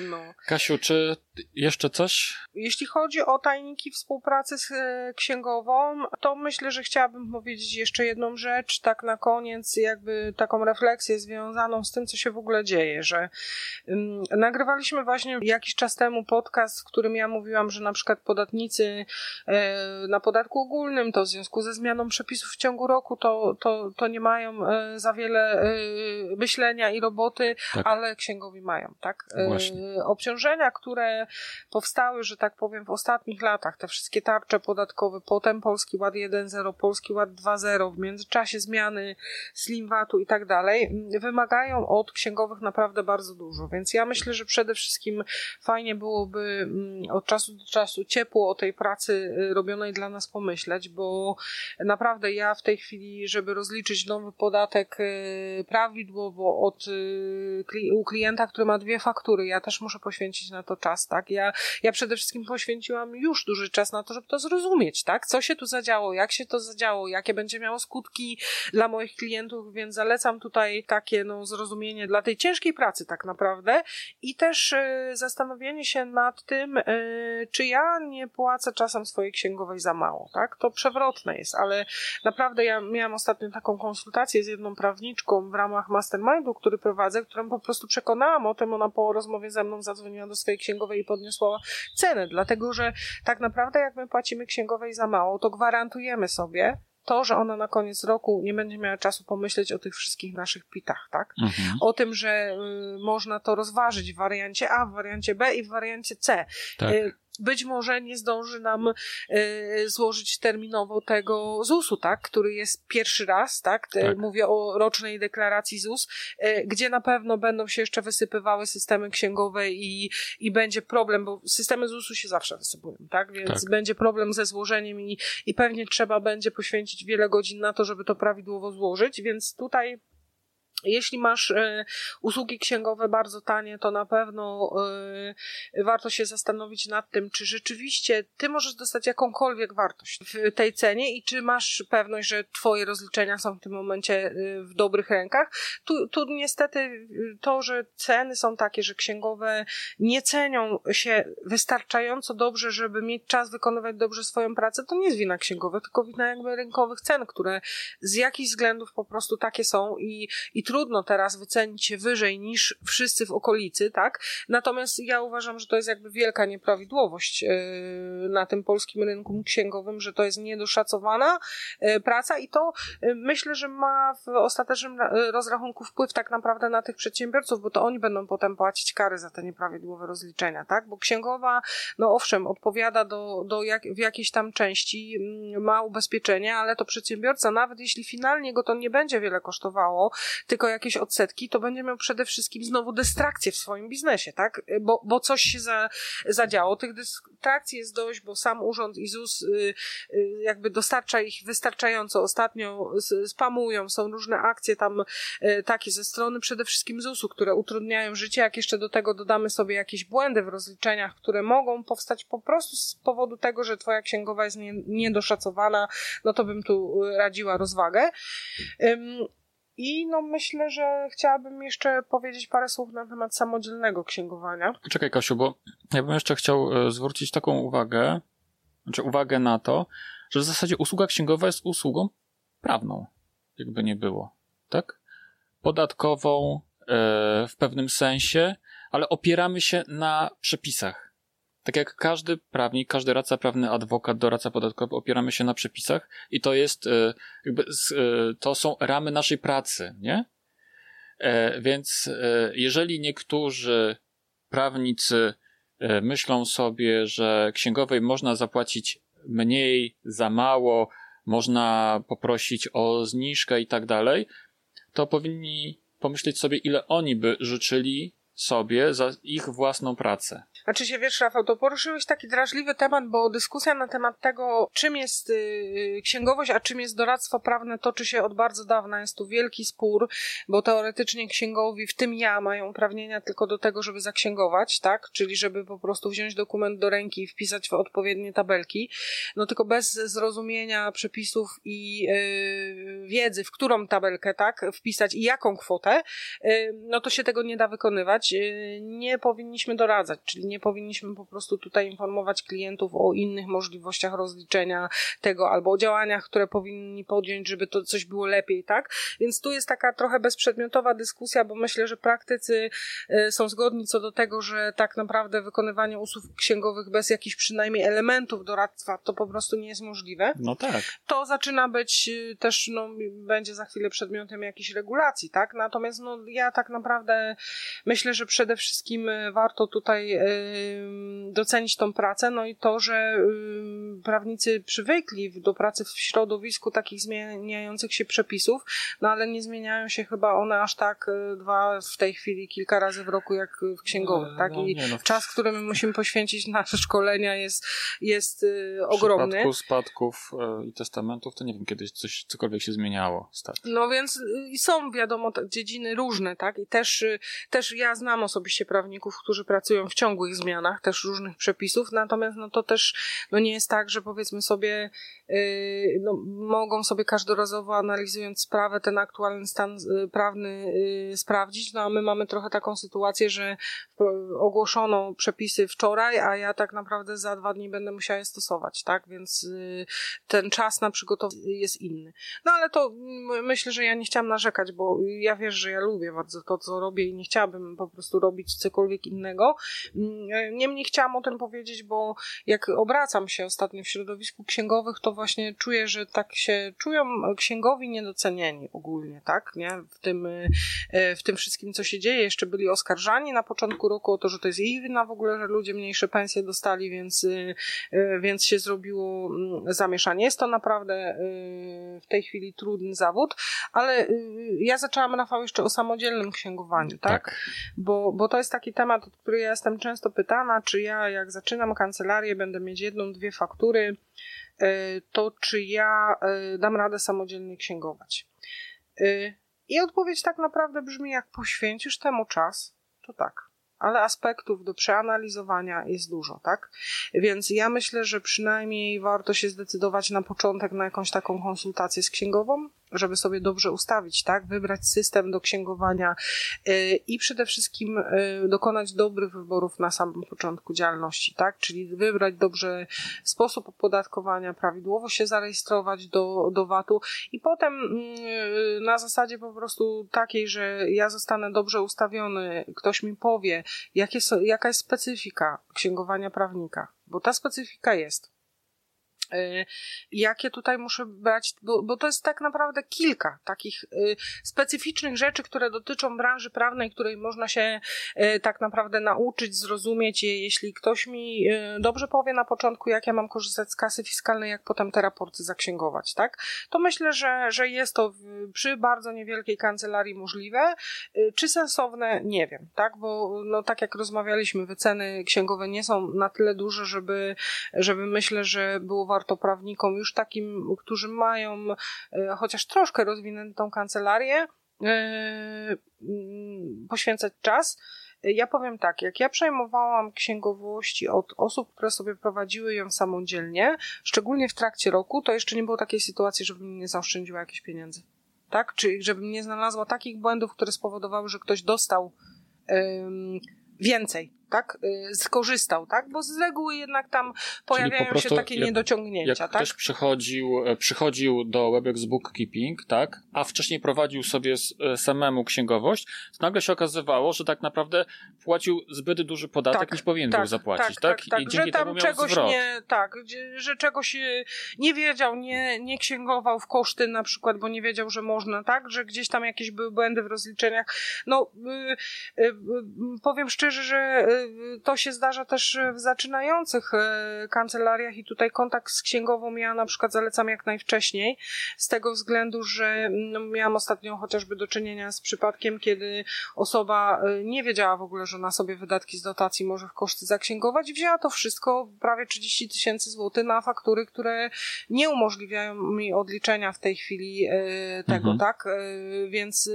No. Kasiu, czy jeszcze coś? Jeśli chodzi o tajniki współpracy z e, księgową, to myślę, że chciałabym powiedzieć jeszcze jedną rzecz, tak na koniec, jakby taką refleksję związaną z tym, co się w ogóle dzieje, że um, nagrywaliśmy właśnie jakiś czas temu podcast, w którym ja mówiłam, że na przykład podatnicy e, na podatku ogólnym, to w związku ze zmianą przepisów w ciągu roku, to, to, to nie mają e, za wiele e, myślenia i roboty, tak. ale księgowi mają, tak? E, właśnie obciążenia, które powstały, że tak powiem, w ostatnich latach, te wszystkie tarcze podatkowe, potem Polski Ład 1.0, Polski Ład 2.0, w międzyczasie zmiany Slim VAT-u i tak dalej, wymagają od księgowych naprawdę bardzo dużo, więc ja myślę, że przede wszystkim fajnie byłoby mm, od czasu do czasu ciepło o tej pracy y, robionej dla nas pomyśleć, bo naprawdę ja w tej chwili, żeby rozliczyć nowy podatek y, prawidłowo od, y, u klienta, który ma dwie faktury, ja też muszę poświęcić na to czas, tak? Ja, ja przede wszystkim poświęciłam już duży czas na to, żeby to zrozumieć, tak? Co się tu zadziało, jak się to zadziało, jakie będzie miało skutki dla moich klientów, więc zalecam tutaj takie, no, zrozumienie dla tej ciężkiej pracy tak naprawdę i też y, zastanowienie się nad tym, y, czy ja nie płacę czasem swojej księgowej za mało, tak? To przewrotne jest, ale naprawdę ja miałam ostatnio taką konsultację z jedną prawniczką w ramach mastermindu, który prowadzę, którą po prostu przekonałam o tym, ona po rozmowie ze mną zadzwoniła do swojej księgowej i podniosła cenę, dlatego że tak naprawdę jak my płacimy księgowej za mało, to gwarantujemy sobie, to, że ona na koniec roku nie będzie miała czasu pomyśleć o tych wszystkich naszych pitach, tak? Mhm. O tym, że y, można to rozważyć w wariancie A, w wariancie B i w wariancie C. Tak. Y, być może nie zdąży nam y, złożyć terminowo tego ZUS-u, tak, który jest pierwszy raz, tak, tak. mówię o rocznej deklaracji ZUS, y, gdzie na pewno będą się jeszcze wysypywały systemy księgowe i, i będzie problem, bo systemy ZUS-u się zawsze wysypują, tak, więc tak. będzie problem ze złożeniem i, i pewnie trzeba będzie poświęcić wiele godzin na to, żeby to prawidłowo złożyć, więc tutaj jeśli masz y, usługi księgowe bardzo tanie, to na pewno y, warto się zastanowić nad tym, czy rzeczywiście ty możesz dostać jakąkolwiek wartość w tej cenie i czy masz pewność, że twoje rozliczenia są w tym momencie y, w dobrych rękach. Tu, tu niestety to, że ceny są takie, że księgowe nie cenią się wystarczająco dobrze, żeby mieć czas wykonywać dobrze swoją pracę, to nie jest wina księgowych, tylko wina jakby rynkowych cen, które z jakichś względów po prostu takie są i, i trudno teraz wycenić się wyżej niż wszyscy w okolicy, tak? Natomiast ja uważam, że to jest jakby wielka nieprawidłowość yy, na tym polskim rynku księgowym, że to jest niedoszacowana yy, praca i to yy, myślę, że ma w ostatecznym rozrachunku wpływ tak naprawdę na tych przedsiębiorców, bo to oni będą potem płacić kary za te nieprawidłowe rozliczenia, tak? Bo księgowa, no owszem, odpowiada do, do jak, w jakiejś tam części, mm, ma ubezpieczenie, ale to przedsiębiorca, nawet jeśli finalnie go to nie będzie wiele kosztowało, tylko jakieś odsetki, to będzie miał przede wszystkim znowu dystrakcję w swoim biznesie, tak? Bo, bo coś się za, zadziało. Tych dystrakcji jest dość, bo sam urząd i ZUS y, y, jakby dostarcza ich wystarczająco. Ostatnio spamują, są różne akcje tam y, takie ze strony przede wszystkim ZUS-u, które utrudniają życie. Jak jeszcze do tego dodamy sobie jakieś błędy w rozliczeniach, które mogą powstać po prostu z powodu tego, że twoja księgowa jest nie, niedoszacowana, no to bym tu radziła rozwagę. I no myślę, że chciałabym jeszcze powiedzieć parę słów na temat samodzielnego księgowania. Czekaj, Kasiu, bo ja bym jeszcze chciał e, zwrócić taką uwagę, znaczy uwagę na to, że w zasadzie usługa księgowa jest usługą prawną, jakby nie było, tak? Podatkową e, w pewnym sensie, ale opieramy się na przepisach tak jak każdy prawnik, każdy radca prawny, adwokat, doradca podatkowy, opieramy się na przepisach i to jest, e, jakby, e, to są ramy naszej pracy, nie? E, więc jeżeli niektórzy prawnicy myślą sobie, że księgowej można zapłacić mniej, za mało, można poprosić o zniżkę i tak dalej, to powinni pomyśleć sobie, ile oni by życzyli sobie za ich własną pracę. Znaczy się, wiesz, Rafał, to poruszyłeś taki drażliwy temat, bo dyskusja na temat tego, czym jest y, księgowość, a czym jest doradztwo prawne, toczy się od bardzo dawna. Jest tu wielki spór, bo teoretycznie księgowi, w tym ja, mają uprawnienia tylko do tego, żeby zaksięgować, tak? Czyli żeby po prostu wziąć dokument do ręki i wpisać w odpowiednie tabelki. No tylko bez zrozumienia przepisów i y, wiedzy, w którą tabelkę, tak, wpisać i jaką kwotę, y, no to się tego nie da wykonywać. Y, nie powinniśmy doradzać, czyli nie powinniśmy po prostu tutaj informować klientów o innych możliwościach rozliczenia tego albo o działaniach, które powinni podjąć, żeby to coś było lepiej, tak? Więc tu jest taka trochę bezprzedmiotowa dyskusja, bo myślę, że praktycy e, są zgodni co do tego, że tak naprawdę wykonywanie usług księgowych bez jakichś przynajmniej elementów doradztwa to po prostu nie jest możliwe. No tak. To zaczyna być e, też, no, będzie za chwilę przedmiotem jakichś regulacji, tak? Natomiast, no, ja tak naprawdę myślę, że przede wszystkim e, warto tutaj docenić tą pracę, no i to, że prawnicy przywykli do pracy w środowisku takich zmieniających się przepisów, no ale nie zmieniają się chyba one aż tak dwa w tej chwili kilka razy w roku jak w księgowych, no, tak? I no, no. czas, który my musimy poświęcić na szkolenia jest, jest ogromny. W przypadku spadków i testamentów to nie wiem, kiedyś coś, cokolwiek się zmieniało. Tak. No więc są wiadomo dziedziny różne, tak? I też, też ja znam osobiście prawników, którzy pracują w ciągłych zmianach też różnych przepisów, natomiast no to też no nie jest tak, że powiedzmy sobie yy, no, mogą sobie każdorazowo analizując sprawę ten aktualny stan yy, prawny yy, sprawdzić, no a my mamy trochę taką sytuację, że ogłoszono przepisy wczoraj, a ja tak naprawdę za dwa dni będę musiała je stosować, tak, więc ten czas na przygotowanie jest inny. No ale to myślę, że ja nie chciałam narzekać, bo ja wiesz, że ja lubię bardzo to, co robię i nie chciałabym po prostu robić cokolwiek innego. Mm, Niemniej chciałam o tym powiedzieć, bo jak obracam się ostatnio w środowisku księgowych, to właśnie czuję, że tak się czują księgowi niedocenieni ogólnie, tak? Nie? W tym, e, w tym wszystkim, co się dzieje. Jeszcze byli oskarżani na początku roku o to, że to jest ich wina w ogóle, że ludzie mniejsze pensje dostali, więc, e, e, więc się zrobiło mm, zamieszanie. Jest to naprawdę w tej chwili trudny zawód, ale ja zaczęłam, Rafał, jeszcze o samodzielnym księgowaniu, tak? tak? Bo, bo to jest taki temat, o który ja jestem często pytana, czy ja jak zaczynam kancelarię będę mieć jedną, dwie faktury, e, to czy ja e, dam radę samodzielnie księgować. E, I odpowiedź tak naprawdę brzmi, jak poświęcisz temu czas, to tak. Ale aspektów do przeanalizowania jest dużo, tak? Więc ja myślę, że przynajmniej warto się zdecydować na początek na jakąś taką konsultację z księgową, żeby sobie dobrze ustawić, tak? Wybrać system do księgowania yy, i przede wszystkim yy, dokonać dobrych wyborów na samym początku działalności, tak? Czyli wybrać dobrze sposób opodatkowania, prawidłowo się zarejestrować do, do VAT-u i potem yy, na zasadzie po prostu takiej, że ja zostanę dobrze ustawiony, ktoś mi powie, jaka jest specyfika księgowania prawnika, bo ta specyfika jest. Y, jakie tutaj muszę brać, bo, bo to jest tak naprawdę kilka takich y, specyficznych rzeczy, które dotyczą branży prawnej, której można się y, tak naprawdę nauczyć, zrozumieć je. Jeśli ktoś mi dobrze powie na początku, jak ja mam korzystać z kasy fiskalnej, jak potem te raporty zaksięgować, tak? To myślę, że, że jest to przy bardzo niewielkiej kancelarii możliwe. Czy sensowne? Nie wiem, tak? Bo no, tak jak rozmawialiśmy, wyceny księgowe nie są na tyle duże, żeby, żeby myślę, że było warto prawnikom, już takim, którzy mają e, chociaż troszkę rozwiniętą kancelarię, e, mm, poświęcać czas. Ja powiem tak, jak ja przejmowałam księgowości od osób, które sobie prowadziły ją samodzielnie, szczególnie w trakcie roku, to jeszcze nie było takiej sytuacji, żebym nie zaoszczędziła jakichś pieniędzy. Tak? Czyli żebym nie znalazła takich błędów, które spowodowały, że ktoś dostał um, więcej tak, y, skorzystał, tak, bo z reguły jednak tam pojawiają się takie jak, niedociągnięcia, jak tak. ktoś przychodził, e, przychodził do Webex Bookkeeping, tak, a wcześniej prowadził sobie e, samemu księgowość, to nagle się okazywało, że tak naprawdę płacił zbyt duży podatek, tak, niż powinien tak, był zapłacić, tak? tak? tak I dzięki że tam czegoś zwrot. nie, tak, że czegoś e, nie wiedział, nie, nie księgował w koszty na przykład, bo nie wiedział, że można, tak, że gdzieś tam jakieś były błędy w rozliczeniach. No, y, y, powiem szczerze, że to się zdarza też w zaczynających e, kancelariach i tutaj kontakt z księgową ja na przykład zalecam jak najwcześniej, z tego względu, że no, miałam ostatnio chociażby do czynienia z przypadkiem, kiedy osoba e, nie wiedziała w ogóle, że na sobie wydatki z dotacji może w koszty zaksięgować, wzięła to wszystko, prawie 30 tysięcy złotych na faktury, które nie umożliwiają mi odliczenia w tej chwili e, tego, mhm. tak? Więc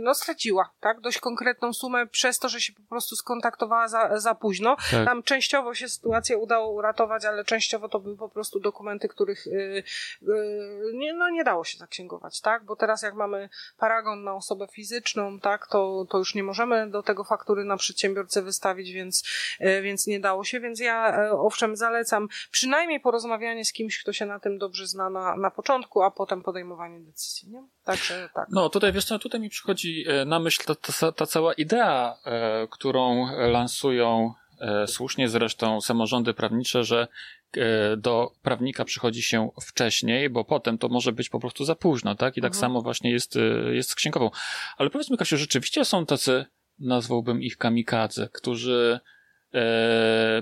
no straciła, tak? Dość konkretną sumę przez to, że się po prostu skontaktowała za, za późno. Tak. Tam częściowo się sytuację udało uratować, ale częściowo to były po prostu dokumenty, których yy, yy, nie, no, nie dało się zaksięgować, tak? Bo teraz jak mamy paragon na osobę fizyczną, tak, to, to już nie możemy do tego faktury na przedsiębiorcę wystawić, więc, yy, więc nie dało się, więc ja yy, owszem zalecam przynajmniej porozmawianie z kimś, kto się na tym dobrze zna na, na początku, a potem podejmowanie decyzji, nie? Także tak. No tutaj wiesz co, tutaj mi przychodzi e, na myśl ta, ta, ta cała idea, e, którą lansują e, słusznie zresztą samorządy prawnicze, że e, do prawnika przychodzi się wcześniej, bo potem to może być po prostu za późno, tak? I tak mhm. samo właśnie jest, e, jest z księgową. Ale powiedz mi, Kasiu, rzeczywiście są tacy, nazwałbym ich kamikadze, którzy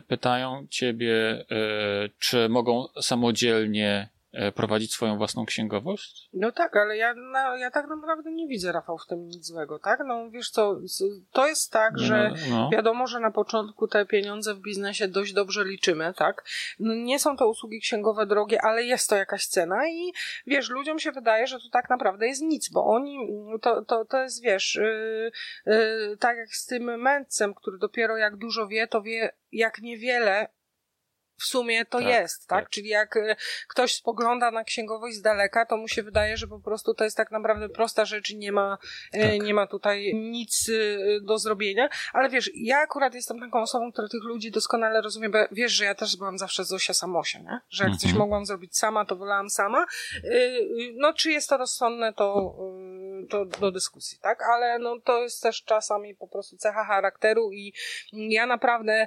pytają ciebie, czy mogą samodzielnie prowadzić swoją własną księgowość? No tak, ale ja, no, ja tak naprawdę nie widzę, Rafał, w tym nic złego, tak? No wiesz co, to jest tak, no, że no. wiadomo, że na początku te pieniądze w biznesie dość dobrze liczymy, tak? No, nie są to usługi księgowe drogie, ale jest to jakaś cena i wiesz, ludziom się wydaje, że to tak naprawdę jest nic, bo oni, to, to, to jest, wiesz, yy, yy, tak jak z tym mędrcem, który dopiero jak dużo wie, to wie jak niewiele w sumie to tak, jest, tak? tak? Czyli jak e, ktoś spogląda na księgowość z daleka, to mu się wydaje, że po prostu to jest tak naprawdę prosta rzecz i nie ma, e, tak. nie ma tutaj nic e, do zrobienia. Ale wiesz, ja akurat jestem taką osobą, która tych ludzi doskonale rozumie, bo wiesz, że ja też byłam zawsze Zosia Samosia, nie? Że jak mhm. coś mogłam zrobić sama, to wolałam sama. No, czy jest to rozsądne, to, to do dyskusji, tak? Ale no, to jest też czasami po prostu cecha charakteru i ja naprawdę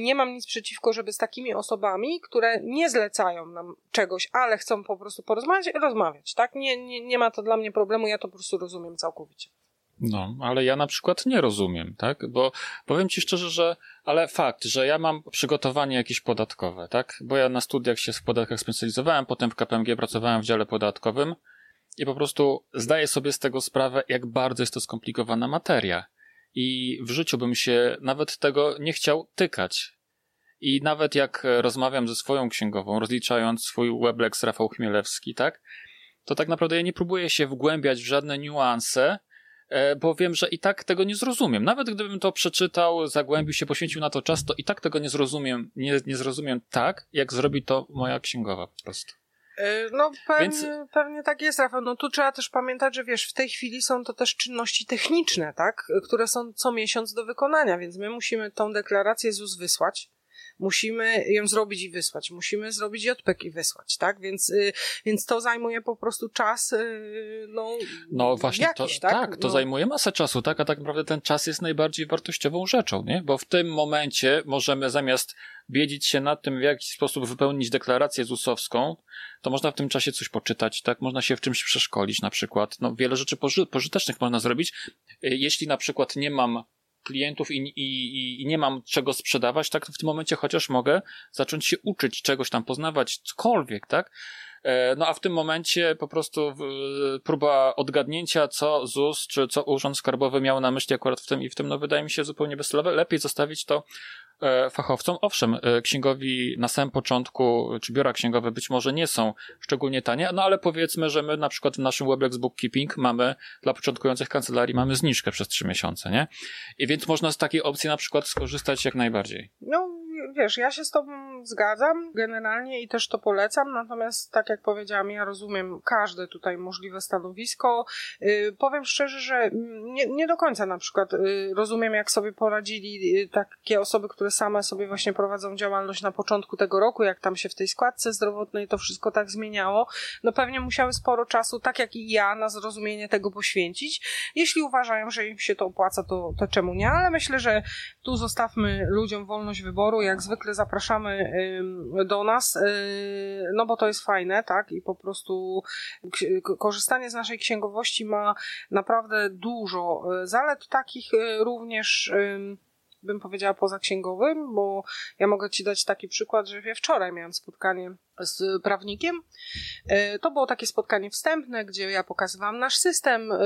nie mam nic przeciwko, żeby z takimi osobami osobami, które nie zlecają nam czegoś, ale chcą po prostu porozmawiać, rozmawiać, tak? Nie, nie, nie ma to dla mnie problemu, ja to po prostu rozumiem całkowicie. No, ale ja na przykład nie rozumiem, tak? Bo powiem ci szczerze, że, ale fakt, że ja mam przygotowanie jakieś podatkowe, tak? Bo ja na studiach się w podatkach specjalizowałem, potem w KPMG pracowałem w dziale podatkowym i po prostu zdaję sobie z tego sprawę, jak bardzo jest to skomplikowana materia. I w życiu bym się nawet tego nie chciał tykać. I nawet jak e, rozmawiam ze swoją księgową, rozliczając swój Weblex Rafał Chmielewski, tak? To tak naprawdę ja nie próbuję się wgłębiać w żadne niuanse, e, bo wiem, że i tak tego nie zrozumiem. Nawet gdybym to przeczytał, zagłębił się, poświęcił na to czas, to i tak tego nie zrozumiem, nie, nie zrozumiem tak, jak zrobi to moja księgowa po prostu. E, no pewnie, Więc... pewnie tak jest, Rafał. No tu trzeba też pamiętać, że wiesz, w tej chwili są to też czynności techniczne, tak? Które są co miesiąc do wykonania, więc my musimy tą deklarację ZUS wysłać musimy ją zrobić i wysłać, musimy zrobić JPEG i wysłać, tak? Więc, y, więc to zajmuje po prostu czas, y, no, no właśnie, jakiś, to, tak? tak? to no. zajmuje masę czasu, tak? A tak naprawdę ten czas jest najbardziej wartościową rzeczą, nie? Bo w tym momencie możemy zamiast biedzić się nad tym, w jaki sposób wypełnić deklarację ZUS-owską, to można w tym czasie coś poczytać, tak? Można się w czymś przeszkolić na przykład. No, wiele rzeczy poży pożytecznych można zrobić. Y, jeśli na przykład nie mam klientów i, i, i nie mam czego sprzedawać, tak w tym momencie chociaż mogę zacząć się uczyć czegoś tam, poznawać cokolwiek, tak? E, no a w tym momencie po prostu próba odgadnięcia, co ZUS czy co Urząd Skarbowy miał na myśli akurat w tym i w tym, no wydaje mi się zupełnie bezcelowe. Lepiej zostawić to E, fachowcom. Owszem, e, księgowi na samym początku, czy biura księgowe być może nie są szczególnie tanie, no ale powiedzmy, że my na przykład w naszym Weblex Bookkeeping mamy dla początkujących kancelarii mamy zniżkę przez trzy miesiące, nie? I więc można z takiej opcji na przykład skorzystać jak najbardziej. No, wiesz, ja się z tobą zgadzam generalnie i też to polecam, natomiast tak jak powiedziałam, ja rozumiem każde tutaj możliwe stanowisko. Yy, powiem szczerze, że nie, nie do końca na przykład yy, rozumiem, jak sobie poradzili yy, takie osoby, które same sobie właśnie prowadzą działalność na początku tego roku, jak tam się w tej składce zdrowotnej to wszystko tak zmieniało. No pewnie musiały sporo czasu, tak jak i ja, na zrozumienie tego poświęcić. Jeśli uważają, że im się to opłaca, to, to czemu nie? Ale myślę, że tu zostawmy ludziom wolność wyboru. Jak zwykle zapraszamy do nas, y, no bo to jest fajne, tak? I po prostu korzystanie z naszej księgowości ma naprawdę dużo y, zalet, takich y, również bym powiedziała pozaksięgowym, bo ja mogę Ci dać taki przykład, że wczoraj miałam spotkanie z prawnikiem. E, to było takie spotkanie wstępne, gdzie ja pokazywałam nasz system. E, e,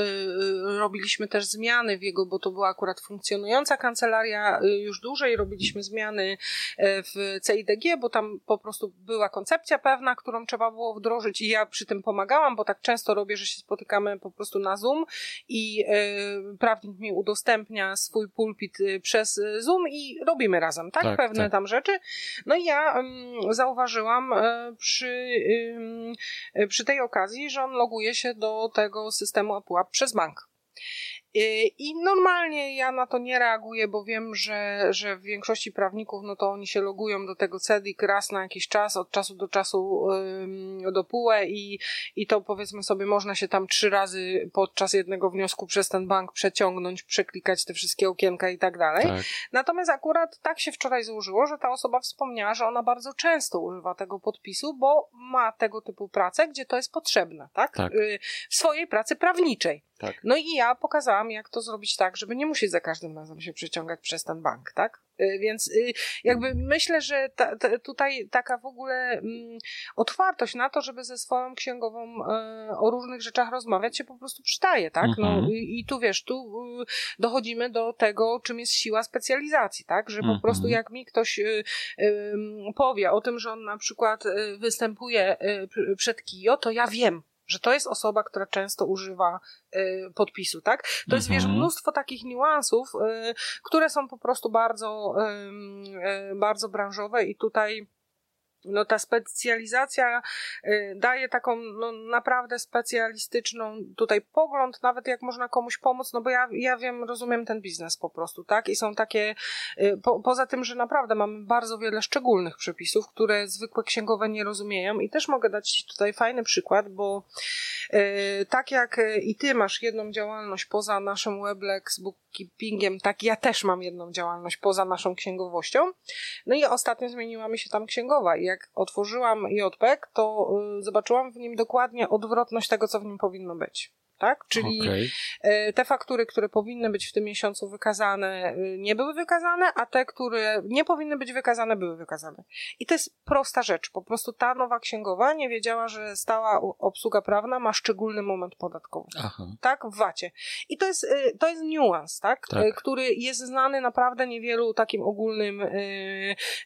robiliśmy też zmiany w jego, bo to była akurat funkcjonująca kancelaria już dłużej. Robiliśmy zmiany w CIDG, bo tam po prostu była koncepcja pewna, którą trzeba było wdrożyć i ja przy tym pomagałam, bo tak często robię, że się spotykamy po prostu na Zoom i prawnik mi udostępnia swój pulpit przez Zoom i robimy razem, tak? tak Pewne tak. tam rzeczy. No i ja um, zauważyłam, przy, przy tej okazji, że on loguje się do tego systemu APUAP przez bank. I normalnie ja na to nie reaguję, bo wiem, że, że w większości prawników, no to oni się logują do tego CEDIK raz na jakiś czas, od czasu do czasu yy, do PUE i, i to powiedzmy sobie można się tam trzy razy podczas jednego wniosku przez ten bank przeciągnąć, przeklikać te wszystkie okienka i tak dalej. Tak. Natomiast akurat tak się wczoraj złożyło, że ta osoba wspomniała, że ona bardzo często używa tego podpisu, bo ma tego typu pracę, gdzie to jest potrzebne, tak? tak. Yy, w swojej pracy prawniczej. Tak. No i ja pokazałam, jak to zrobić tak, żeby nie musieć za każdym razem się przeciągać przez ten bank, tak? Y, więc y, jakby myślę, że ta, ta, tutaj taka w ogóle mm, otwartość na to, żeby ze swoją księgową y, o różnych rzeczach rozmawiać się po prostu przydaje, tak? No mhm. i, i tu wiesz, tu dochodzimy do tego, czym jest siła specjalizacji, tak? Że po mhm. prostu jak mi ktoś powie o tym, że on na przykład występuje przed KIO, to ja wiem, że to jest osoba, która często używa y, podpisu, tak? To jest, wiesz, mhm. mnóstwo takich niuansów, y, które są po prostu bardzo, y, bardzo branżowe i tutaj no ta specjalizacja y, daje taką no, naprawdę specjalistyczną tutaj pogląd, nawet jak można komuś pomóc, no bo ja, ja wiem, rozumiem ten biznes po prostu, tak? I są takie, y, po, poza tym, że naprawdę mamy bardzo wiele szczególnych przepisów, które zwykłe księgowe nie rozumieją i też mogę dać Ci tutaj fajny przykład, bo y, tak jak i Ty masz jedną działalność poza naszym Weblex bookkeepingiem, tak ja też mam jedną działalność poza naszą księgowością. No i ostatnio zmieniła mi się tam księgowa i jak otworzyłam JPEG, to y, zobaczyłam w nim dokładnie odwrotność tego, co w nim powinno być tak? Czyli okay. E, te faktury, które powinny być w tym miesiącu wykazane, y, nie były wykazane, a te, które nie powinny być wykazane, były wykazane. I to jest prosta rzecz. Po prostu ta nowa księgowa nie wiedziała, że stała obsługa prawna ma szczególny moment podatkowy. Aha. Tak? W VAT-ie. I to jest, y, to jest niuans, tak? tak? Który jest znany naprawdę niewielu takim ogólnym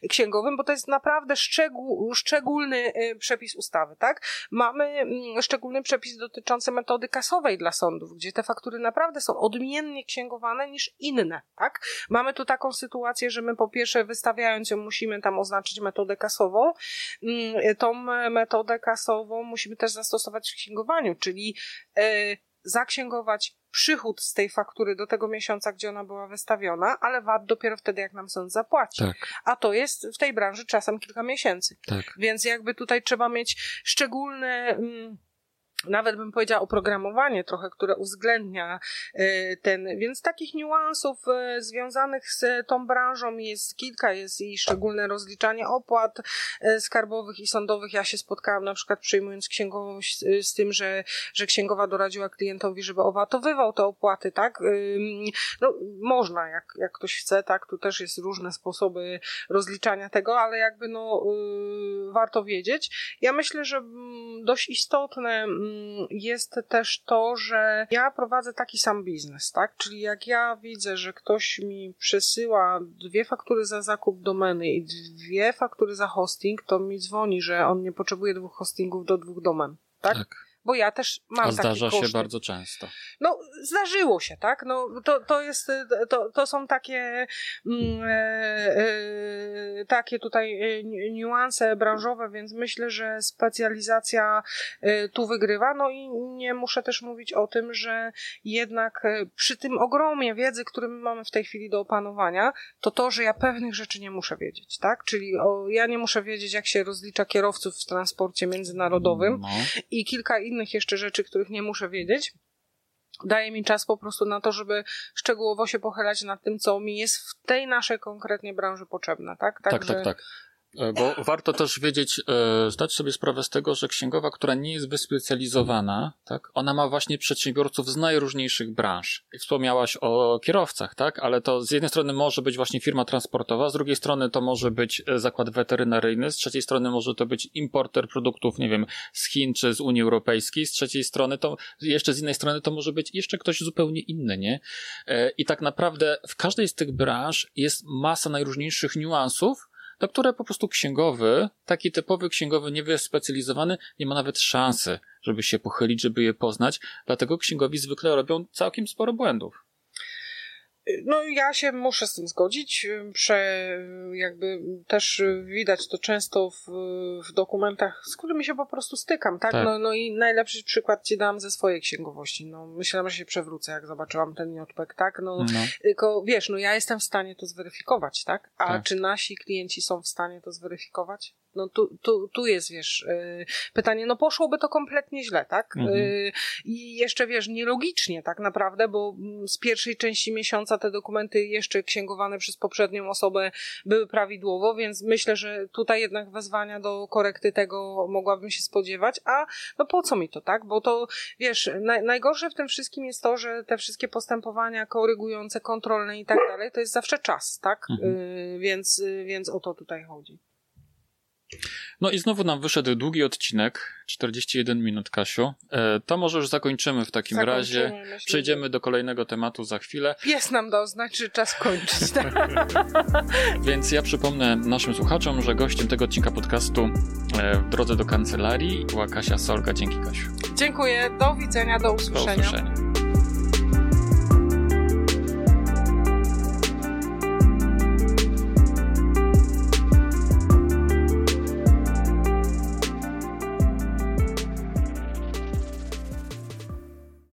księgowym, bo to jest naprawdę szczegół, szczególny przepis ustawy, tak? Mamy mm, szczególny przepis dotyczący metody kasowej dla sądów, gdzie te faktury naprawdę są odmiennie księgowane niż inne, tak? Mamy tu taką sytuację, że my po pierwsze wystawiając ją musimy tam oznaczyć metodę kasową. Mm, tą metodę kasową musimy też zastosować w księgowaniu, czyli e, zaksięgować przychód z tej faktury do tego miesiąca, gdzie ona była wystawiona, ale VAT dopiero wtedy, jak nam sąd zapłaci. Tak. A to jest w tej branży czasem kilka miesięcy. Tak. Więc jakby tutaj trzeba mieć szczególne. Mm, nawet bym powiedziała oprogramowanie trochę, które uwzględnia e, ten, więc takich niuansów e, związanych z tą branżą jest kilka, jest i szczególne rozliczanie opłat e, skarbowych i sądowych. Ja się spotkałam na przykład przyjmując księgowość z tym, że, że księgowa doradziła klientowi, żeby owatowywał te opłaty, tak? No, można, jak, jak ktoś chce, tak? Tu też jest różne sposoby rozliczania tego, ale jakby no, warto wiedzieć. Ja myślę, że mm, dość istotne mm, jest też to, że ja prowadzę taki sam biznes, tak? Czyli jak ja widzę, że ktoś mi przesyła dwie faktury za zakup domeny i dwie faktury za hosting, to mi dzwoni, że on nie potrzebuje dwóch hostingów do dwóch domen, tak? tak bo ja też mam A zdarza takie się bardzo często. No, zdarzyło się, tak? No, to, to jest, to, to są takie, mm, e, e, takie tutaj e, niuanse branżowe, więc myślę, że specjalizacja tu wygrywa. No i nie muszę też mówić o tym, że jednak przy tym ogromie wiedzy, który my mamy w tej chwili do opanowania, to to, że ja pewnych rzeczy nie muszę wiedzieć, tak? Czyli o, ja nie muszę wiedzieć, jak się rozlicza kierowców w transporcie międzynarodowym no. i kilka innych jeszcze rzeczy, których nie muszę wiedzieć. Daje mi czas po prostu na to, żeby szczegółowo się pochylać nad tym, co mi jest w tej naszej konkretnie branży potrzebne, tak? Tak, tak, tak. tak. E, bo warto też wiedzieć, e, zdać sobie sprawę z tego, że księgowa, która nie jest wyspecjalizowana, tak, ona ma właśnie przedsiębiorców z najróżniejszych branż. Wspomniałaś o kierowcach, tak, ale to z jednej strony może być właśnie firma transportowa, z drugiej strony to może być e, zakład weterynaryjny, z trzeciej strony może to być importer produktów, nie wiem, z Chin czy z Unii Europejskiej, z trzeciej strony to jeszcze z innej strony to może być jeszcze ktoś zupełnie inny, nie? I tak naprawdę w każdej z tych branż jest masa najróżniejszych niuansów, na które po prostu księgowy, taki typowy księgowy, niewyspecjalizowany, nie ma nawet szansy, żeby się pochylić, żeby je poznać, dlatego księgowi zwykle robią całkiem sporo błędów. No ja się muszę z tym zgodzić. Prze, jakby też widać to często w, w dokumentach, z którymi się po prostu stykam, tak? tak? No, no i najlepszy przykład ci dam ze swojej księgowości. No myślałam, że się przewrócę, jak zobaczyłam ten JPEG, tak? No, no, tylko wiesz, no ja jestem w stanie to zweryfikować, tak? A tak. czy nasi klienci są w stanie to zweryfikować? No tu, tu, tu jest, wiesz, yy, pytanie, no poszłoby to kompletnie źle, tak? Mhm. Yy, I jeszcze, wiesz, nielogicznie tak naprawdę, bo mm, z pierwszej części miesiąca te dokumenty jeszcze księgowane przez poprzednią osobę były prawidłowo, więc myślę, że tutaj jednak wezwania do korekty tego mogłabym się spodziewać, a no po co mi to, tak? Bo to, wiesz, naj, najgorsze w tym wszystkim jest to, że te wszystkie postępowania korygujące, kontrolne i tak dalej, to jest zawsze czas, tak? Mhm. Yy, więc, więc o to tutaj chodzi. No i znowu nam wyszedł długi odcinek, 41 minut, Kasiu. E, to może już zakończymy w takim zakończymy, razie. Myślę, Przejdziemy do kolejnego tematu za chwilę. Pies nam dał znać, że czas kończyć. Więc ja przypomnę naszym słuchaczom, że gościem tego odcinka podcastu e, w drodze do kancelarii była Kasia Solga. Dzięki, Kasiu. Dziękuję, do widzenia, do usłyszenia. Do usłyszenia.